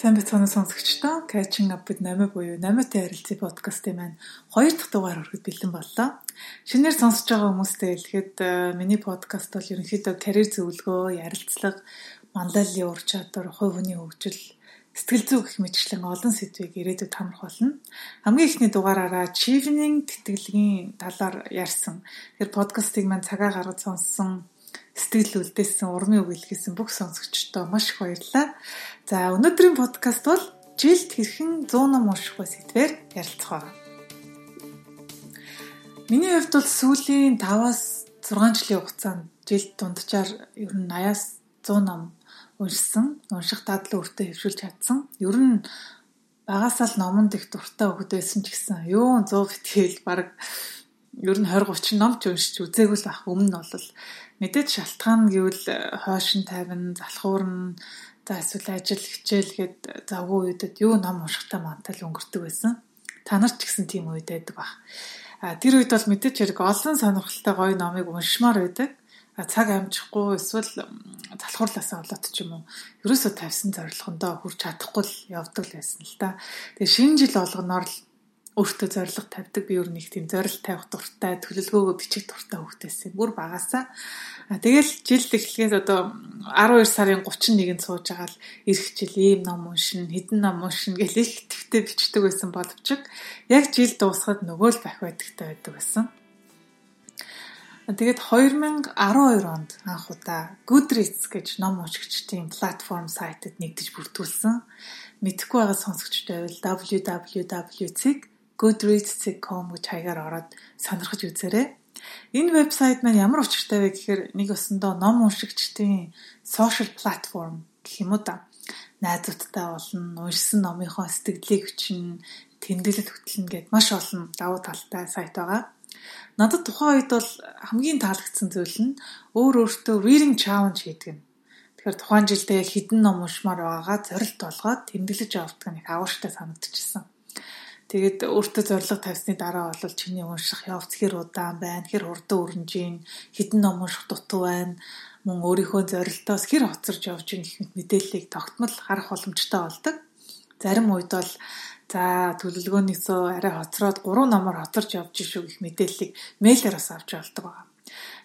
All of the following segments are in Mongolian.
Сайн бацгааны сонсогчдоо Catching Up with Nami буюу Namiтай харилцаа подкастын маань хоёр дахь дугаар хүрэхэд бэлэн боллоо. Шинээр сонсож байгаа хүмүүстээ хэлэхэд э, миний подкаст бол ерөнхийдөө карьер зөвлөгөө, ярилцлага, манлайллын ур чадвар, хувь хүний хөгжил, сэтгэл зүй гэх мэтчлэн олон сэдвийг ирээдүйд хамрах болно. Хамгийн ихний дугаараараа achieving тэтгэлгийн талаар ярьсан. Тэр подкастыг маань цагаа гаргаж сонссон сэтгэл үлдээсэн урмын үг илгээсэн бүх сонсогчдоо маш их баярлалаа. За өнөөдрийн подкаст бол жилд хэрхэн 100 ном унших вэ сэдвээр ярилцах байна. Миний хувьд бол сүүлийн 5-аас 6 жилийн хугацаанд жилд дунджаар ер нь 80-аас 100 ном уншсан. Унших дадлын өртөө хөвшүүлж чадсан. Ер нь багасаа л номонд их дуртай хөхд байсан ч гэсэн юу 100 битгээл баг ер нь 20 30 ном ч уншиж үзээгүй л байх. Өмнө нь бол Мэдээж шалтгаан гэвэл э, хойшин тавина, залхуурна, за эсвэл ажил хичээл гээд завгүй үедэд юу ном уншихтаа мантал өнгөрдөг байсан. Та нар ч гэсэн тийм үед байдаг баг. А тэр үед бол мэдээж хэрэг олон сонирхолтой гоё номыг уншмаар байдаг. А цаг амжихгүй эсвэл залхуурлаасаа болоод ч юм уу ерөөсөө тавьсан зорилгондоо хүрч чадахгүй л явдаг л байсан л та. Тэгээ шинэ жил болгоноор л өөртөө зориг тавьдаг би өөр нэг тийм зориг тавих дуртай төлөвлөгөөгөө бичих дуртай хөвгтэйсэн. Бүр багасаа. Тэгэл жил эхлэхээс одоо 12 сарын 31-нд сууж байгаа л ирэх жил ийм ном уншин, хэдэн ном уншин гэж их твтэй бичдэг байсан боловч яг жил дуусахад нөгөө л байх байдагтай байдаг байсан. Тэгээд 2012 онд анх удаа Goodreads гэж ном уншигчдын платформ сайтад нэгдэж бүрдүүлсэн. Мэдхгүй байгаа сонсогчдод байвал www.cig goodreads.com гэж хаягаар ороод сонирхож үзээрэй. Энэ вебсайт маань ямар учиртай вэ гэхээр нэг өсөндөө ном уншигчдын social platform гэх юм уу да. Найзуудтай болон уншсан номынхоо сэтгэлийг хүчин тэмдэглэл хөтлөн гэд маш олон давуу талтай сайт байгаа. Надад тухайн үед бол хамгийн таалагдсан зүйл нь өөр өөртөө reading challenge хийдэг юм. Тэгэхээр тухайн жилдээ хідэн ном уншмаар байгаагаа зорилт болгоод тэмдэглэж авдаг нэг авууштай санагдчихсан. Тэгээд өөртөө зориг тавьсны дараа бол чиний унших явц хэр удаан байна, хэр хурдан өрнжийн, хідэн ном унших дутуу байна, мөн өөрийнхөө зорилтоос хэр хоцорж явж байгаа гэх мэт мэдээллийг тогтмол харах боломжтой болдог. Зарим үед бол за төлөвлөгөөнийсөө арай хоцроод 3 номоор хоцорж явж шүү гэх мэдээллийг мэйлээр бас авч болдог байгаа.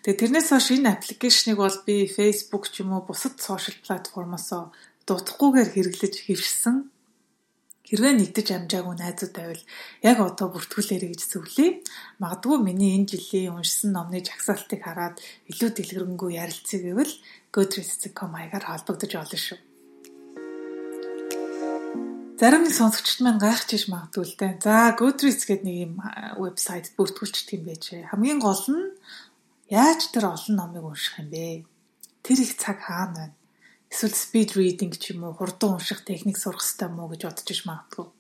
Тэгээ тэрнээс хойш энэ аппликейшнийг бол би Facebook ч юм уу бусад сошиал платформоос дутахгүйгээр хэрэглэж хэвшсэн Хэрвээ нэгдэж амжаагүй найзууд байвал яг одоо бүртгүүлээрэй гэж зөвлөе. Магадгүй миний энэ жилийн уншсан номны жагсаалтыг хараад илүү дэлгэрэнгүй ярилцъя гэвэл goodreads.com хаягаар холбогдож олно шүү. Зарим нэг сонсогчд маань гайхчихж магадгүй л дээ. За Goodreads гэдэг нэг юм вебсайт бүртгүүлчихдэг юм байж. Хамгийн гол нь яаж тэр олон номыг унших юм бэ? Тэр их цаг хаана байна? Эсвэл speed reading ч юм уу хурдан унших техник сурах хэрэгтэй мó гэж бодож иш магадгүй.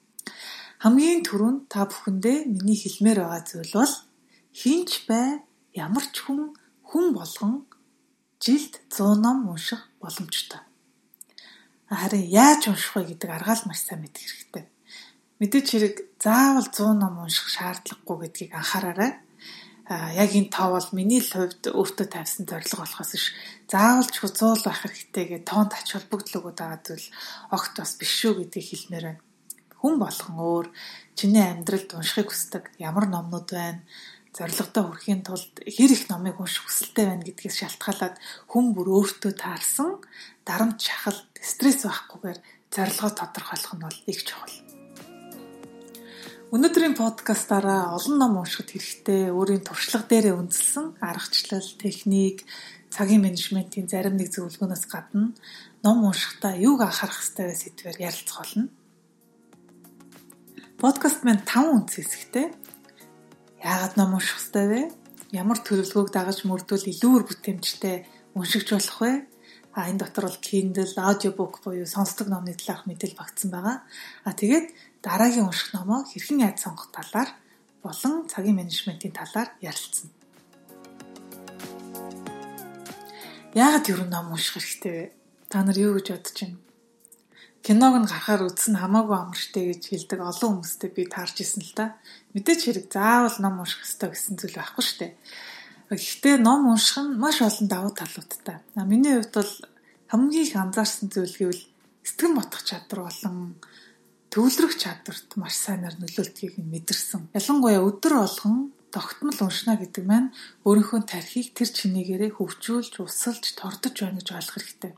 Хамгийн түрүүнд та бүхэндээ миний хэлмээр байгаа зүйл бол хинч бай ямар ч хүн хүн болгон жилд 100 ном унших боломжтой. Харин яаж унших вэ гэдэг аргаал маш сайн мэдэх хэрэгтэй. Мэдээч хэрэг заавал 100 ном унших шаардлагагүй гэдгийг анхаараарай яг энэ тоо бол миний л хувьд өөртөө тавьсан зорилго болохоос ш заавал ч хузуул байх хэрэгтэй гэж тоонд ач холбогдол өгöd байгаа зүйл огт бас биш шүү гэдгийг хэлмээр байна. Хүн болгон өөр чиний амьдралд уншихыг хүсдэг ямар номнууд байна зорилготой хүрэхийн тулд хэр их номыг унших хүсэлтэй байна гэдгээс шалтгаалаад хүн бүр өөртөө таарсан дарамт шахал стресс байхгүйгээр зорилгоо тодорхойлох нь бол их чухал. Өнөөдрийн подкастаараа олон ном уншихад хэрэгтэй өөрийн туршлага дээрээ үндэслэн аргачлал, техник, цагийн менежментийн зарим нэг зөвлөгөөнөөс гадна ном уншихдаа юуг анхаарах вэ сэдвээр ярилцах болно. Подкаст маань 5 үндэс хэсэгтэй. Яагаад ном унших ёстой вэ? Ямар төлөвлөгөөг дагаж мөрдвөл илүү үр бүтээмжтэй уншигч болох вэ? А энэ дотор бол Kindle, audiobook буюу сонсдог номны талаарх мэдээлэл багтсан байгаа. А тэгээд дараагийн унших номоо хэрхэн яаж сонгох талаар болон цагийн менежментийн талаар ярилцсан. Яагаад юу ном унших хэрэгтэй вэ? Та нар юу гэж бодож байна? Киног нь гарахаар үзсэн хамаагүй амар штэ гэж хэлдэг олон хүмүүстэй би таарч исэн л та. Мэдээч хэрэг заавал ном унших хэрэгтэй гэсэн зүйл байхгүй штэ. Гэхдээ ном унших нь маш олон давуу талуудтай. Миний хувьд бол хамгийн их анзаарсан зүйл гэвэл сэтгэн ботох чадвар болон төвлөрөх чадварт маш сайнаар нөлөөлтгийг мэдэрсэн. Ялангуяа өдөр болгон тогтмол уншина гэдэг маань өөрийнхөө тархийг тэр чинээгээрээ хөгжүүлж, усалж, тордож байна гэж ойлгох хэрэгтэй.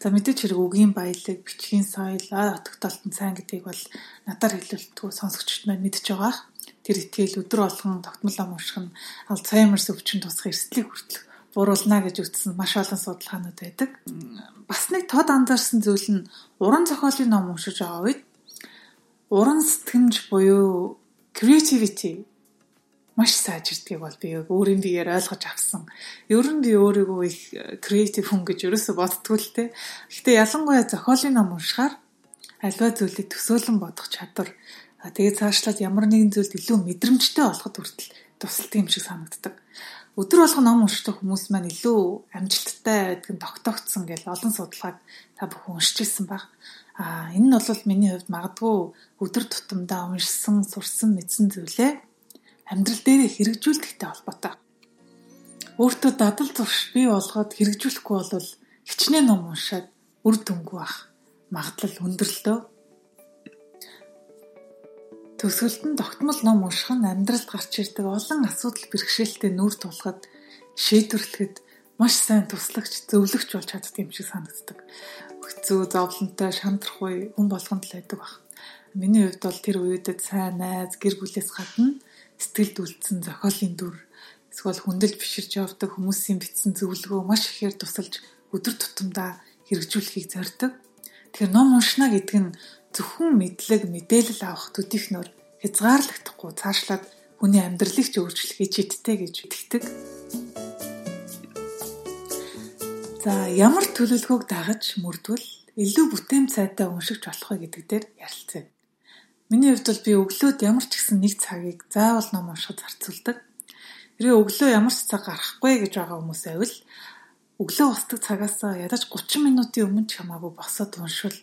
За мэдээч хэрэг үгийн баялаг, бичгийн соёл, отогтолтон сайн гэдгийг бол надаар хэлэлтгүй сонсогчд маань мэдж байгаах. Тэр итгэл өдөр болгон тогтмол ном унших нь Альцгеймерс өвчин тусах эрсдлийг хүртэх буруулна гэж үздсэн маш олон судалгаанууд байдаг. Бас нэг тод анзаарсан зүйл нь уран зохиолын ном уншиж байгаа үед уран сэтгэмж буюу creativity маш сайжирдгийг бол би өөрийн биеэр ойлгож авсан. Ер нь би өөрийгөө их креатив хүн гэж ерөөсө боддгоо л те. Гэхдээ ялангуяа зохиолын ном уншихаар альва зүйлийг төсөөлөн бодох чадвар тэгээд цаашлаад ямар нэгэн зүйлд илүү мэдрэмжтэй болоход хүртэл тусалдаг юм шиг санагддаг. Өдөр болгон ном уншдаг хүмүүс маань илүү амжилттай байдаг нь тогтоогдсон гэж олон судалгааг та бүхэн уншиж ирсэн баг. А энэ нь бол миний хувьд магадгүй өдөр тутамдаа уншсан, сурсан, мэдсэн зүйлээ амьдрал дээрээ хэрэгжүүлэхтэй холбоотой. Өөртөө дадал зурш бий болгоод хэрэгжүүлэхгүй бол хичнээн ном уншаад үр дүнгүй бах магадлал өндөр нь тогтмол ном унших нь амьдралд гарч ирдэг олон асуудал бэрхшээлтэй нүүр тулахад шийдвэрлэхэд маш сайн туслагч, зөвлөгч болж чаддаг юм шиг санагддаг. Хэцүү, зовлонтой, шантрахгүй хүн болгонд л байдаг баг. Миний хувьд бол тэр үедэд сайн найз, гэр бүлээс гадна сэтгэлд үлдсэн зохиолын дүр эсвэл хүндэлж биширч явдаг хүмүүсийн бичсэн зөвлөгөө маш ихээр тусалж өдөр тутамдаа хэрэгжүүлэхийг зорддог. Тэгэхээр ном уншна гэдэг нь зөвхөн мэдлэг, мэдээлэл авах төдийхнөр хязгаарлагдахгүй цаашлаад хүний амьдралыг ч өөрчлөхийг чидтэй гэж итгэдэг. За ямар төлөвлөгөөг дагаж мөрдвөл илүү бүтэем цайтай уншигч болох вэ гэдэг дээр ярилцъя. Миний хувьд бол би өглөөд ямар ч гэсэн нэг цагийг заавал ном уншихад зарцуулдаг. Хэрвээ өглөө ямар ч цаг гарахгүй гэж байгаа хүмүүс байвал өглөө босдог цагаас ядаж 30 минутын өмнө ч хамаагүй босоод уншвал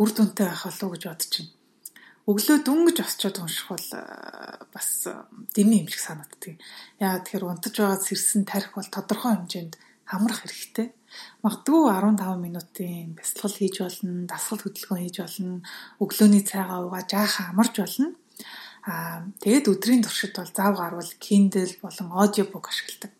үр дүнтэй байх болов уу гэж бодож байна. Өглөө дүнгэж осчоод унших бол бас дэмий юм шиг санагддаг. Яагаад тэгэхээр унтаж байгаа сэрсэн тарих бол тодорхой хэмжээнд хамрах хэрэгтэй. Магадгүй 15 минутын бясалгал хийж болно, дасгал хөдөлгөөн хийж болно, өглөөний цайгаа уугаад жаахан амарч болно. Аа тэгээд өдрийн туршид бол зав гарвал Kindle болон аудиобук ашигладаг.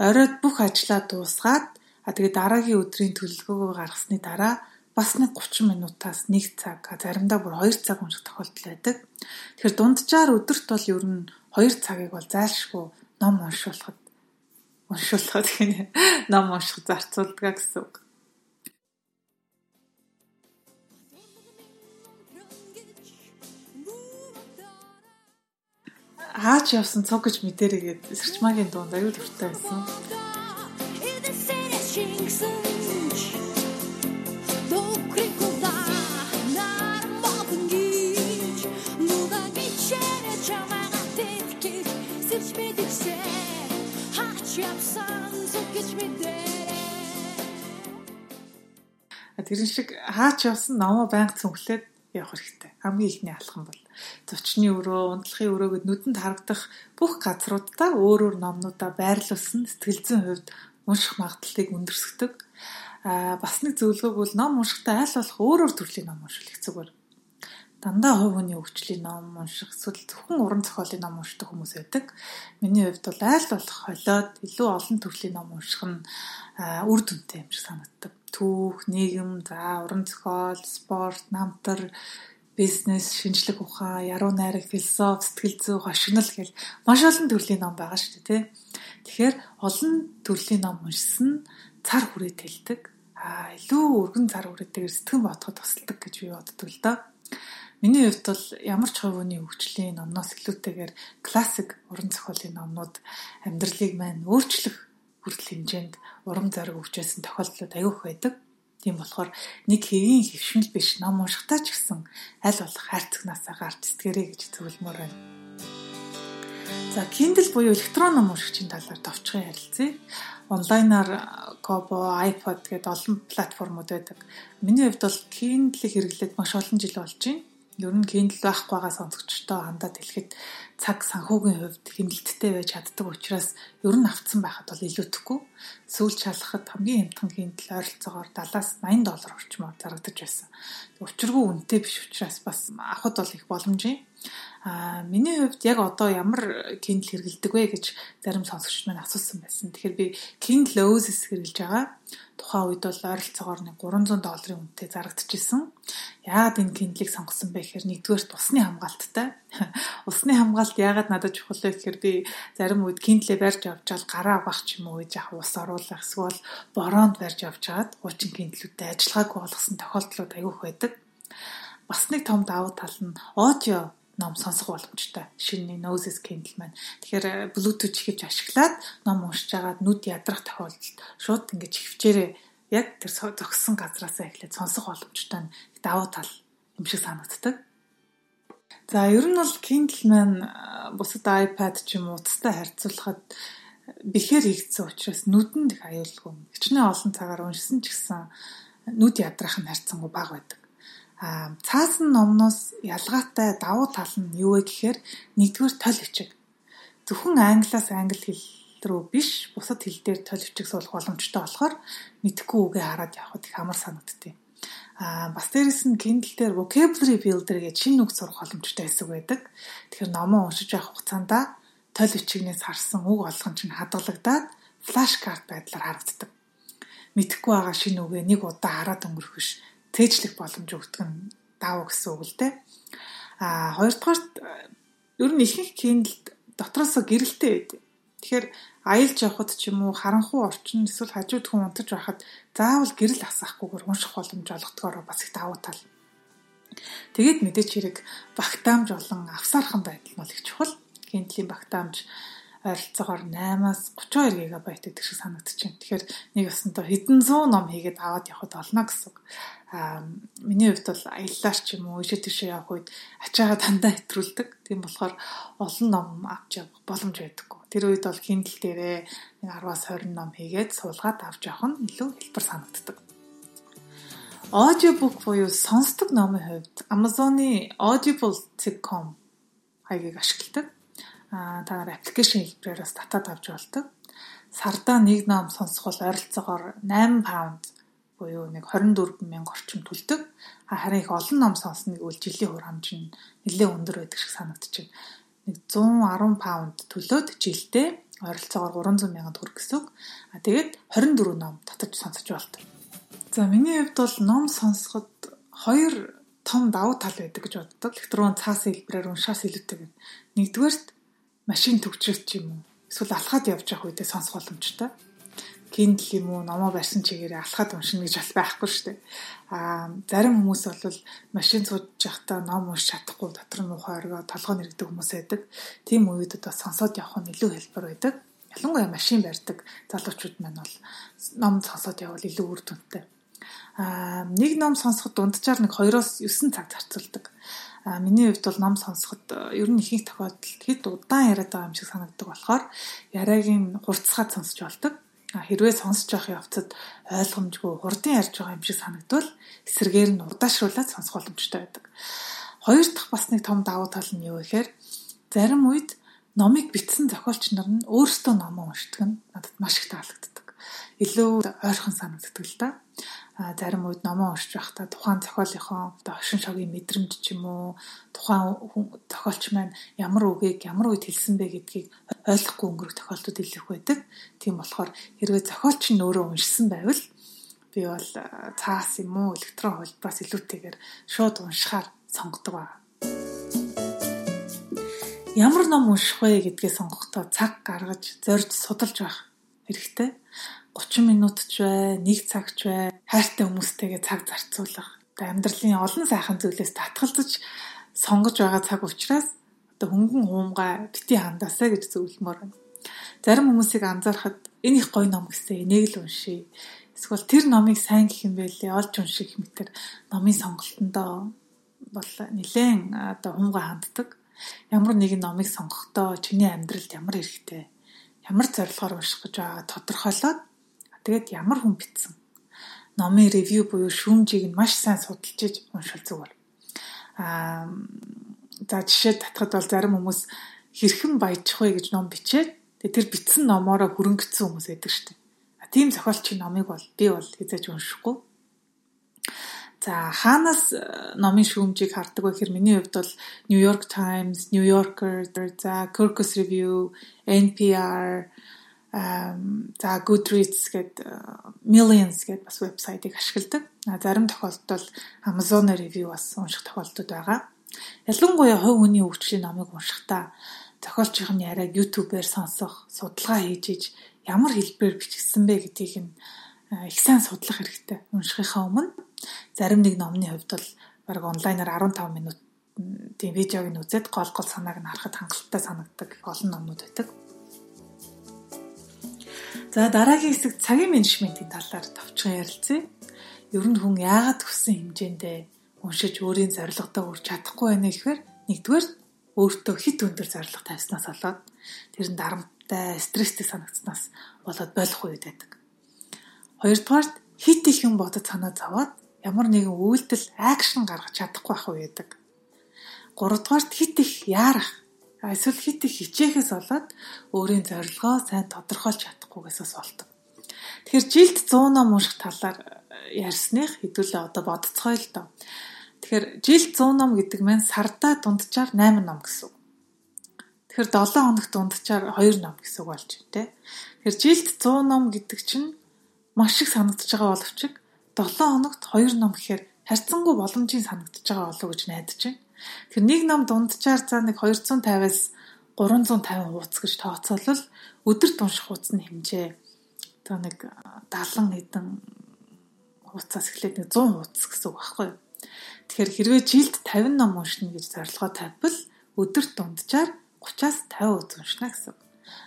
Оройд бүх ажлаа дуусгаад а тэгээд дараагийн өдрийн төлөвлөгөөгөө гаргасны дараа бас нэг 30 минутаас 1 цаг заримдаа бүр 2 цаг унших тохиолдол байдаг. Тэгэхээр дунджаар өдөрт бол ер нь 2 цагийг бол зайлшгүй ном уншуулахад уншуулхад гинэ ном унших зарцуулдаг гэсэн үг. Хаач явсан цог гэж мэдэрээгээд эсэрчмагийн дунд аюул дуртай байсан. Тэрэн шиг хаач явсан намаа байнга цүнхлээд явах хэрэгтэй. Хамгийн ихний алхам бол зочны өрөө, унтлахын өрөөгөд нүдэнд харагдах бүх газруудаа өөр өөр номнуудаа байрлуулсан сэтгэл зүйн хувьд унших магадлалыг өндөрсгдөг. Аа бас нэг зөвлөгөөг бол ном уншихтаа аль болох өөр өөр төрлийн ном уншвал их зүгээр. Дандаа хувь хүний хөгжлийн ном унших эсвэл зөвхөн уран зохиолын ном уншдаг хүмүүс байдаг. Миний хувьд бол аль болох холиод илүү олон төрлийн ном унших нь үр дүнтэй юм шиг санагддаг түүх, нийгэм, за уран зохиол, спорт, намтар, бизнес, шинжлэх ухаан, яруу найраг, философи, сэтгэл зүй, хошигнол гэл маш олон төрлийн ном байгаа шүү дээ, тий. Тэгэхээр олон төрлийн ном уншсан цар хүрээ тэлдэг. Аа, илүү өргөн цар хүрээтэйгээр сэтгэн бодоход тусалдаг гэж би боддог л доо. Миний хувьд бол ямар ч хувийн хөгжлийн номноос илүүтэйгээр классик уран зохиолын номнууд амьдралыг маань өөрчлөх хүртэл хэмжээнд урам зориг өгчээсэн тохиолдлууд аюух байдаг. Тийм болохоор нэг хэвийн хөвшмөл биш ном уншихтаа ч гэсэн аль болох хайрцагнаасаа гарч сэтгэрэй гэж зөвлөмөр байна. За Kindle буюу электрон ном уншигчийн талаар товчхон ярилцъя. Онлайнаар Kobo, iPod гэдэг олон платформуд байдаг. Миний хувьд бол Kindle-ийг хэрэглээд маш олон жил болж байна. Ер нь Kindle байхгүй байгаа сонсогчдоо хандаад хэлэхэд цаг санхүүгийн хувьд хэмнэлттэй байж чаддаг учраас ер нь авцсан байхад бол илүүтэхгүй. Сүүл шалахад хамгийн хямдхан Kindle ойролцоогоор 70-аас 80 доллар орчмоор зарагдаж байсан. Учиргүй үнэтэй биш учраас бас авахд бол их боломжийн. А миний хувьд яг одоо ямар Kindle хэрэгэлдэг вэ гэж зарим сонсогч маань асуусан байсан. Тэгэхээр би Kindle Oasis хэрэглэж байгаа. Тухайн үед бол ойролцоогоор 300 долларын үнэтэй зарагдчихсан. Яагаад энэ Kindle-ийг сонгосон бэ гэхээр нэгдүгээр усны хамгаалттай. усны хамгаалт яагаад надад чухал вэ гэхээр би зарим үед Kindle-ийг барьж авчаал гараа авах ч юм уу гэж яг ус оруулах эсвэл бороонд барьж авчаад хуучин Kindle-үүдтэй ажиллагаагүй болгосон тохиолдлууд аюух байдаг. Бас нэг том давуу тал нь аудио ном сонсох боломжтой. Шинэ Noses Kindle маань. Тэгэхээр э, Bluetooth хийвч ашиглаад ном уншиж агаад нүд ядрах тохиолдолд шууд ингэж хөвчээрээ яг тэр зогссон газараасаа эхлээд сонсох боломжтой нь давуу тал юм шиг санагддаг. За ер нь бол Kindle маань э, бусад iPad ч юм уу утастай харьцуулахад бэхээр хийгдсэн учраас нүдэнд их аюулгүй. Хичнээн олон цагаар уншсан ч гэсэн нүд ядрах нь харьцангуй бага байдаг. Цаасан номноос ялгаатай давуу тал нь юу вэ гэхээр нэгдүгээр тол бичиг. Зөвхөн англиас англи хэл рүү биш бусад хэл дээр тол бичиг суулгах боломжтой болохоор мэдхгүй үгээ хараад явхад их амар санагдтыг. А бас дээрэс нь Kindle дээр vocabulary builder гэж шинэ үг сурах боломжтой хэсэг байдаг. Тэгэхээр номоо уншиж явах хугацаанд тол бичигнээс харсан үг олгон чинь хадгалагдаад карт байдлаар харагддаг. Мэдхгүй байгаа шинэ үгээ нэг удаа хараад өнгөрөх биш цээжлэх боломж өгдөг нь даав гэсэн үг л дээ. А хоёрдугаарт ер нь ихэнх Kindle дотроосоо гэрэлтэй байдаг. Тэгэхээр аялж явхад ч юм уу харанхуй орчин эсвэл хажууд хүн унтаж байхад заавал гэрэл асаахгүйгээр унших боломж олгодгоор бас их давуу тал. Тэгээд мэдээч хэрэг багтаамж болон авсаархан байдал нь их чухал. Kindle-ийн багтаамж ойролцоогоор 8-аас 32 ГБ гэдэг шиг санагдчихэв. Тэгэхээр нэг өсөнтөө хэдэн зуун ном хийгээд аваад явхад олно гэсэн. Аа миний хувьд бол аяллаар ч юм уу ишээ тийшээ явах үед ачаагаа дандаа хэтрүүлдэг. Тийм болохоор олон ном авч явах боломж байдаггүй. Тэр үед бол Kindle дээрээ 10-аас 20 ном хийгээд суулгаад авч явах нь илүү хэлбэр санагддаг. Audiobook буюу сонсдог номын хувьд Amazon-ы audible.com хаягийг ашигладаг та нар аппликейшн хэлбэрээр бас татаад авч болдог. Сардаа нэг ном сонсох бол ойролцоогоор 8 паунд буюу нэг 24 мянга орчим төлдөг. Харин их олон ном сонсныг үл жилийн хур хамж нь нэлээд өндөр байдаг шиг санагдчихэв. Нэг 110 паунд төлөөд жилдээ ойролцоогоор 300 мянган төгрөг гэсэн. А тэгээд 24 ном татаж сонсож болдог. За миний хувьд бол ном сонсоход хоёр том давуу тал байдаг гэж боддог. Электрон цаас хэлбэрээр уншаас илүүтэй. Нэгдүгээрт машин төгжрөх ч юм уу эсвэл алхаад явж явах үедээ сонсох боломжтой. Kindle юм уу номоо барьсан чигээрээ алхаад уншина гэж бас байхгүй шүү дээ. Аа зарим хүмүүс бол машин сууж явахдаа ном уншиж чадахгүй дотор нь ухаан оргоо толгой нэргдэг хүмүүс байдаг. Тийм үеүүдэд бас сонсоод явах нь илүү хэлбэр байдаг. Ялангуяа машин барьдаг залуучууд маань бол ном сонсоод явбал илүү үр дүнтэй. Аа нэг ном сонсоход дунджаар нэг 2-оос 9 цаг зарцуулдаг. Миний хувьд бол ном сонсоход э, ер нь ихэнх тохиолдолд хэд удаан яриад байгаа юм шиг санагддаг болохоор яриагийн хурцгаад сонсч болдог. Хэрвээ сонсож явах явцад ойлгомжгүй хурдан ярьж байгаа юм шиг санагдвал эсрэгээр нь удаашруулад сонсох боломжтой байдаг. Хоёр дахь бас нэг том давуу тал нь юу гэхээр зарим үед номыг бичсэн зохиолч нар нь өөрсдөө номоо уншдаг нь надад маш их таалагддаг. Илүү ойрхон санагддаг л да зарим үед номоо уншиж байхдаа тухайн зохиолынхоо одоо хошин шогийн мэдрэмж ч юм уу тухайн зохиолч маань ямар үгийг ямар үед хэлсэн бэ гэдгийг ойлгохгүй өнгөрөх тохиолдол илүү их байдаг. Тийм болохоор хэрвээ зохиолч нь өөрөө уншсан байвал би бол цаас юм уу электрон хөлбраас илүүтэйгээр шууд уншихаар сонгодог ба. Ямар ном унших вэ гэдгээ сонгохдоо цаг гаргаж зорж судалж байх хэрэгтэй. 30 минут ч бай, 1 цаг ч бай, хайртай хүмүүстэйгээ цаг зарцуулах. Одоо амьдралын олон сайхан зүйлээс татгалзаж сонгож байгаа цаг учраас одоо хөнгөн хуумгай бити хандаасаа гэж зөвлөмөр байна. Зарим хүмүүсийг анзаархад энэ их гоё ном гэсэн энийг л уншия. Эсвэл тэр номыг сайн гэх юм байлээ олж унших мэтэр номын сонголтондоо бол нэлээд одоо хуумгай ханддаг. Ямар нэгэн номыг сонгохдоо чиний амьдралд ямар хэрэгтэй, ямар зорилгоор унших гэж байгаа тодорхойлоод Тэгээд ямар хүн бичсэн номын ревю буюу шүүмжийг нь маш сайн судалж иж уншвал зүгээр. Аа за жишээ татхад бол зарим хүмүүс хэрхэн баяжих вэ гэж ном бичээд тэр бичсэн номоороо хөрөнгөцсөн хүмүүс байдаг шүү дээ. Тийм зохиолчийн номыг бол би бол хязгаарч уншихгүй. За хаанаас э, номын шүүмжийг хардаг вэ гэхээр миний хувьд бол New York Times, New Yorker, за Kirkus Review, NPR, um за Goodreads гээд э, Millions гээд бас вебсайтыг ашигладаг. Зарим тохиолдолд Amazon ревю бас унших тохиолдол байгаа. Ялангуяа хувь хүний хөгжлийн номыг уншихдаа зохиолчийн яриаг YouTube-ээр сонсох, судалгаа хийж иж ямар хэлбэрээр бичигдсэн бэ гэдгийг нь э, их сайн судлах хэрэгтэй. Уншихынхаа өмнө Зарим нэг номны хувьд бол баг онлайнаар 15 минут тийм видеог нь үзээд гол гол санааг нь харахад хангалттай санагддаг олон номнууд байдаг. За дараагийн хэсэг цагийн менежментийн талаар товчхон ярилцъя. Ер нь хүн яагаад хүссэн хэмжээндээ уншиж өөрийн зорилгодоо хүрч чадахгүй байна гэхээр нэгдүгээр өөртөө хит өндөр зорилго тавьснаас болоод тэр нь дарамттай, стресстэй санагдсанаас болоод болох үед байдаг. Хоёрдугаар хит их юм бодож санаа зовоод ямар нэгэн үйлдэл акшн гаргаж чадахгүй байх байдаг. Гуравдугаарт хит их яарах эсвэл хит их хичээхээс болоод өөрийн зорилгоо сайн тодорхойлж чадахгүйгээсээс болдог. Тэгэхээр жилд 100 ном унших талаар э, ярьсных хэдүүлээ одоо бодцгоё л доо. Тэгэхээр жилд 100 ном гэдэг маань сардаа дунджаар 8 ном гэсэн үг. Тэгэхээр 7 хоногт дунджаар 2 ном гэсэн үг болж байна те. Тэгэхээр жилд 100 ном гэдэг чинь маш их санагдаж байгаа боловч 7 хоногт 2 ном гэхээр харьцангуй боломжийн санагдаж байгаа болов уу гэж найдаж байна. Тэгэхээр нэг ном дунджаар за нэг 250-аас 350 хуудас гэж тооцоолол өдөрт унших хуудасны хэмжээ одоо нэг 70 хэдэн хуудасаас эхлээд нэг 100 хуудас гэсэн үг байхгүй юу. Тэгэхээр хэрвээ жилд 50 ном уншина гэж зорилгоо тавьбал өдөрт дунджаар 30-аас 50 хуудас уншина гэсэн үг.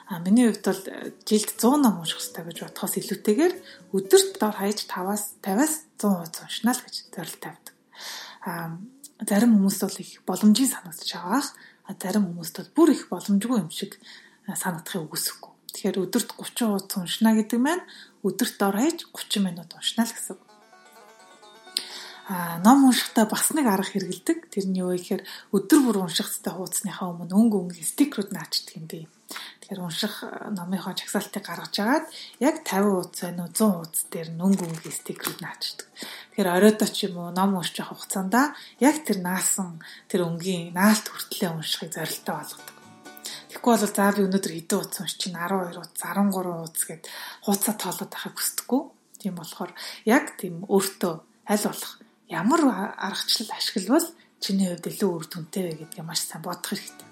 А миний хувьд бол э, жилд 100 ном унших хэрэгтэй гэж бодхоос илүүтэйгээр өдөрт дор хаяж 5-аас 50-аас 100 хуудас уншина л гэж зорилт тавьдаг. А зарим хүмүүст бол их боломжийн санагдаж байгаах. Зарим хүмүүст бол бүр их боломжгүй юм шиг санагдахыг үгүйсэхгүй. Тэгэхээр өдөрт 30 хуудас уншина гэдэг маань өдөрт дор хаяж 30 минут уншина л гэсэн үг ном уншихтаа бас нэг арга хэрэгэлдэг. Тэр нь юу вэ гэхээр өдөр бүр унших хэвээр хуудасныхаа өмнө өнгө өнгө стикерүүд наачдаг юм би. Тэгэхээр унших номынхоо чагсаалтыг гаргаж агаад яг 50 хуудас байна уу 100 хуудас дээр өнгө өнгө стикерүүд наачдаг. Тэгэхээр оройдоо ч юм уу ном уншиж явах хугацаанд яг тэр наасан тэр өнгийн наалт хүртлээ уншихыг зорилттой болгодог. Тэгэхгүй бол за би өнөөдөр хэдэн хуудас уншиж чинь 12 хуудас 13 хуудас гэд хуудасаа тоолоод байхыг хүсдэггүй. Тийм болохоор яг тийм өөртөө аль болох ямар аргачлал ашиглавал чиний хувьд илүү үр дүнтэй вэ гэдгийг маш сайн бодох хэрэгтэй.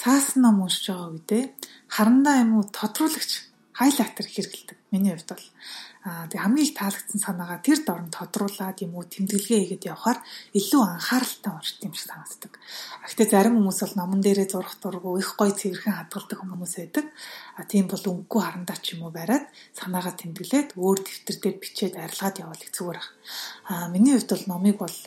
Цаасан ном уншиж байгаа үедээ харандаа юм уу тодруулагч хайлайтер хэрэгэлдэг. Миний хувьд бол Аа тэг хамгийн их таалагдсан санаагаа тэр дорн тодруулаад юм уу тэмдэглэгээ хийгээд явхаар илүү анхааралтай уншдаг юм шиг санагддаг. Гэхдээ зарим хүмүүс бол номон дээрээ зурх дургу их гой цэвэрхэн хадгалдаг хүмүүс байдаг. А тийм бол өнгөгүй харандаа ч юм уу бариад санаагаа тэмдэглээд өөр дэвтэр дээр бичээд арилгаад явал их зүгээр ах. А миний хувьд бол номыг бол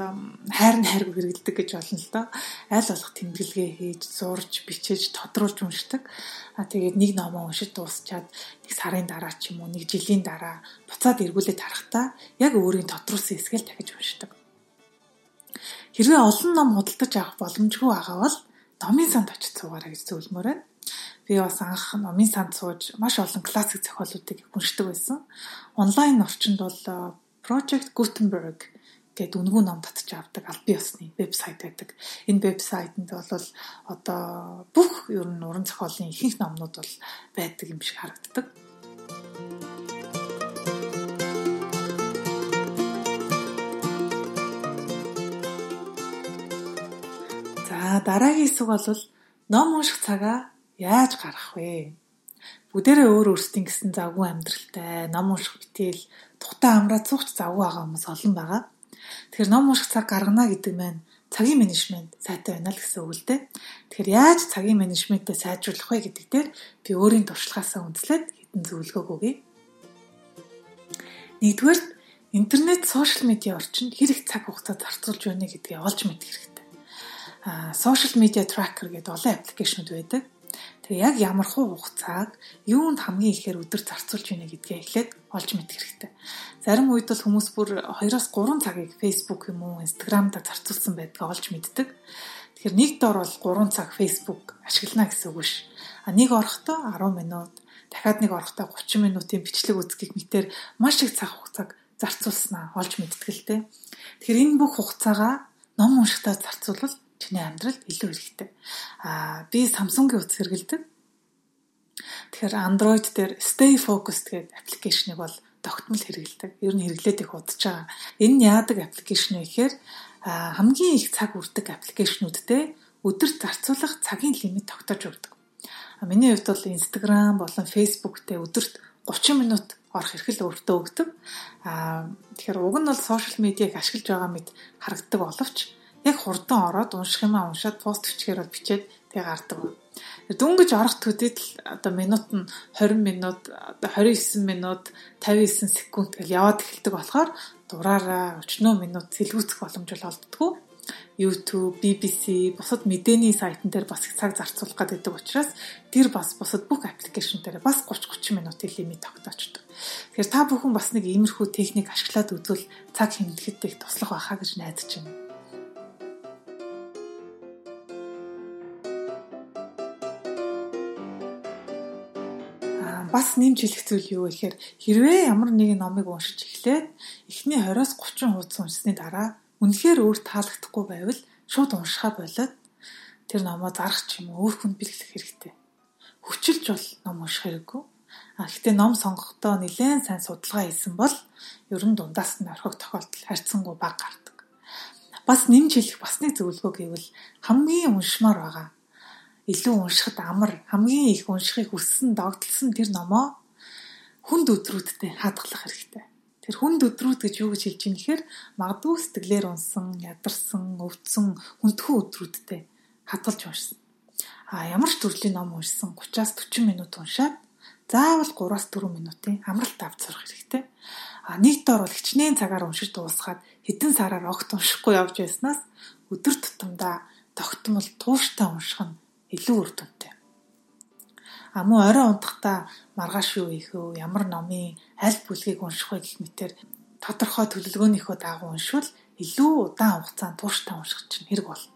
хайр нь хайргүй хэрэгэлдэг гэж болно л доо. Аль болох тэмдэглэгээ хийж, зурж, бичээж тодруулж уншдаг. А тэгээд нэг номоо уншиж дуусчаад нэг сарын дараа ч юм уу, нэг жилийн дараа буцаад эргүүлээд харахтаа яг өөрийн тодруулсан хэсгээл дахиж уншдаг. Хэрвээ олон ном худалдаж авах боломжгүй байгаа бол номын санд очиж суугаарай гэж зөвлөмөр байна. Би бас анх номын санд сууж маш олон классик зохиолуудыг уншдаг байсан. Онлайн орчинд бол Project Gutenberg гэдэг үнгүү ном татж авдаг аль бие усны вебсайт байдаг. Энэ вебсайтэнд бол одоо бүх ер нь уран зохиолын ихэнх номнууд бол байдаг юм шиг харагддаг. Дараагийн хэсэг бол ном унших цагаа яаж гаргах вэ? Бүгдээрээ өөр өөрсдийн гэсэн завгүй амьдралтай ном унших битэл тухтай амраа цугч завгүй байгаа хүмүүс олон байгаа. Тэгэхээр ном унших цаг гаргана гэдэг маань цагийн менежмент сайтай байна л гэсэн үг л дээ. Тэгэхээр яаж цагийн менежментээ сайжруулах вэ гэдэг дээр би өөрийн туршлагаасаа үндэслээд хэдэн зөвлөгөө өгье. Нэгдүгээр интернет, сошиал медиа орчинд хэрэг цаг хугацаа зарцуулж байна гэдгийг олж мэдэх хэрэгтэй. Social media tracker гэдэг олон аппликейшнуд байдаг. Тэгээ яг ямар хугацааг юунд хамгийн ихээр өдөр зарцуулж байна гэдгээ эхлээд олж мэдэх хэрэгтэй. Зарим үед бол хүмүүс бүр 2-оос 3 цагийг Facebook юм уу, Instagram-да зарцуулсан байдгаа олж мэддэг. Тэгэхээр нэг дор бол 3 цаг Facebook ашиглана гэсэн үг биш. А нэг орохдоо 10 минут, дахиад нэг орохдоо 30 минутын бичлэг үзэхийг мэтэр маш их цаг хугацааг зарцуулснаа олж мэддэг л дээ. Тэгэхээр энэ бүх хугацаагаа ном уншихтаа зарцуулбал чиний амьдралд илүү хэрэгтэй. Аа би Samsung-ийн утас хэрэгэлдэг. Тэгэхээр Android дээр Stay Focused гэдэг аппликейшнийг бол тогтмол хэрэгэлдэг. Ер нь хэрэглээд их удаж байгаа. Энэ нь яадаг аппликейшн вэ гэхээр хамгийн их цаг үрдэг аппликейшнүүдтэй өдөр зарцуулах цагийн лимит тогтоож өгдөг. Миний хувьд бол Instagram болон Facebook дээр өдөрт 30 минут орох эрхэл өөртөө өгдөг. Аа тэгэхээр уг нь бол сошиал медиаг ашиглаж байгаа мэд харагддаг боловч яг хурдан ороод унших юмаа уншаад пост өчгээр бол бичээд тэгээ гардаг. Дөнгөж орох төдийд л одоо минут нь 20 минут, одоо 29 минут, 59 секунд гэж яваад эхэлдэг болохоор дураараа 40 минут сэлгүүцэх боломж бол олддгоо. YouTube, BBC, бусад мэдээний сайтн дээр бас их цаг зарцуулах гэдэг учраас тэр бас бусад бүх аппликейшн дээр бас 30 30 минутын лимит тогтоочдөг. Тэгэхээр та бүхэн бас нэг иймэрхүү техник ашиглаад үзвэл цаг хэмнэхэд их туслах байхаа гэж найдаж байна. Бас нэмж хэлэх зүйл юу гэхээр хэрвээ ямар нэгэн номыг уншиж эхлээд эхний 20-30 хуудас уншсны дараа үнэхээр өөр таалагдахгүй байвал шууд уншихаа болоод тэр номоо зарах ч юм уу өөр хүнд бэлгэлэх хэрэгтэй. Хүчилж бол ном унших хэрэггүй. А гэхдээ ном сонгохдоо нэлээд сайн судалгаа хийсэн бол ер нь дундаас нь орхих тохиолдол харьцангуй бага гардаг. Бас нэмж хэлэх бас нэг зөвлөгөө гэвэл хамгийн уншмаар байгаа илүү уншихад амар хамгийн их уншихыг хүссэн догтлсон тэр номоо хүнд өдрүүдтэй хадгалах хэрэгтэй. Тэр хүнд өдрүүд гэж юу гэж хэлж юм гэхээр магадгүй сэтгэлээр унсан, ядарсан, өвдсөн хүндхэн өдрүүдтэй хадгалж уншсан. А ямар ч төрлийн ном уншсан 30-аас 40 минут уншаад заавал 3-аас 4 минутын амралт авч сурах хэрэгтэй. А нэг дор бол хичнээн цагаар уншиж дуусгаад хэдэн сараар огт уншихгүй явж байснаас өдөр тутамдаа тогтмол тууштай унших нь илүү үр дүнтэй. А мөн орой унтахдаа маргааш юу ийх вэ? Ямар номын аль бүлгийг унших вэ гэх мэтэр тодорхой төлөвлөгөөнийхөө дагуу уншвал илүү удаан хугацаанд тууштай унших чинь хэрэг болно.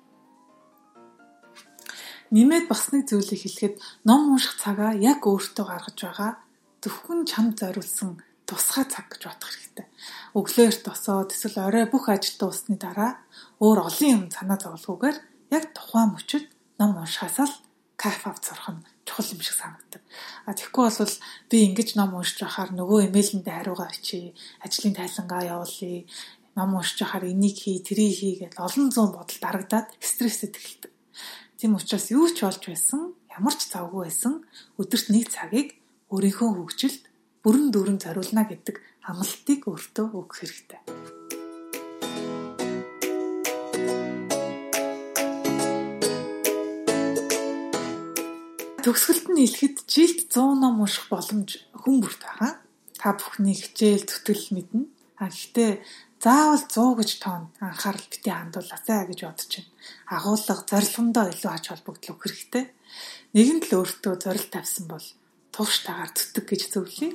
Нэмээд бас нэг зүйлийг хэлэхэд ном унших цагаа яг өөртөө гаргаж байгаа зөвхөн чамд зориулсан тусгай цаг гэж бодох хэрэгтэй. Өглөөр тосоод эсвэл орой бүх ажил дуусны дараа өөр олон юм санаа зовлгүйгээр яг тухайн мөчид ном уншихаас л кайф авч сурах нь чухал юм шиг санагдав. А тэгэхгүй бол би ингэж ном уншиж байхаар нөгөө имэйлэндээ хариугаа очие, ажлын тайлангаа явуулъя, ном уншиж байхаар энийг хий, тэрийг хий гэдээ олон зуун бодол дарагдаад стрессэд эхэлдэг. Тийм учраас юу ч болж байсан, ямар ч завгүй байсан өдөрт нэг цагийг өөрийнхөө хөгжилд бүрэн дүүрэн зориулна гэдэг амлалтыг өөртөө өгөх хэрэгтэй. Төгсгөлд нь хэлэхэд жилд 100 ном унших боломж хүн бүрт байгаа. Та бүхний хичээл зүтгэл мэднэ. А гэхдээ заавал 100 гэж тоонд анхаарал битгий хандуулаасай гэж бодож байна. Агуулга зорилгондоо илүү ач холбогдол өгөх хэрэгтэй. Нэгэнт л өөртөө зорилт тавьсан бол тууштайгаар зүтг гэж зөвлөе.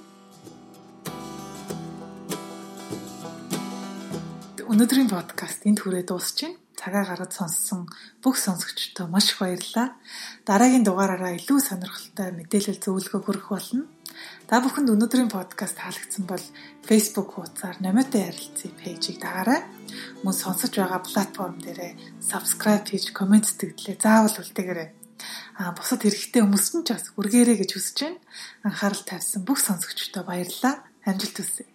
Өнөөдрийн подкаст энд хүрээ дуусч байна цагаа гаргаж сонссон бүх сонсогчдод маш их баярлалаа. Дараагийн дугаараараа илүү сонирхолтой мэдээлэл зөвлөгөө хүргэх болно. Та бүхэнд өнөөдрийн подкаст таалагдсан бол Facebook хуудасаар Номиотой ярилцъя пэйжийг дагаарай. Мөн сонсож байгаа платформ дээрээ subscribe хийж комент сэтгэлдээ заавал үлдээгээрэй. А бусад хэрэгтэй хүмүүс нь ч бас үргээрэй гэж хүсэж байна. Анхаарал тавьсан бүх сонсогчдод баярлалаа. Амжилт хүсье.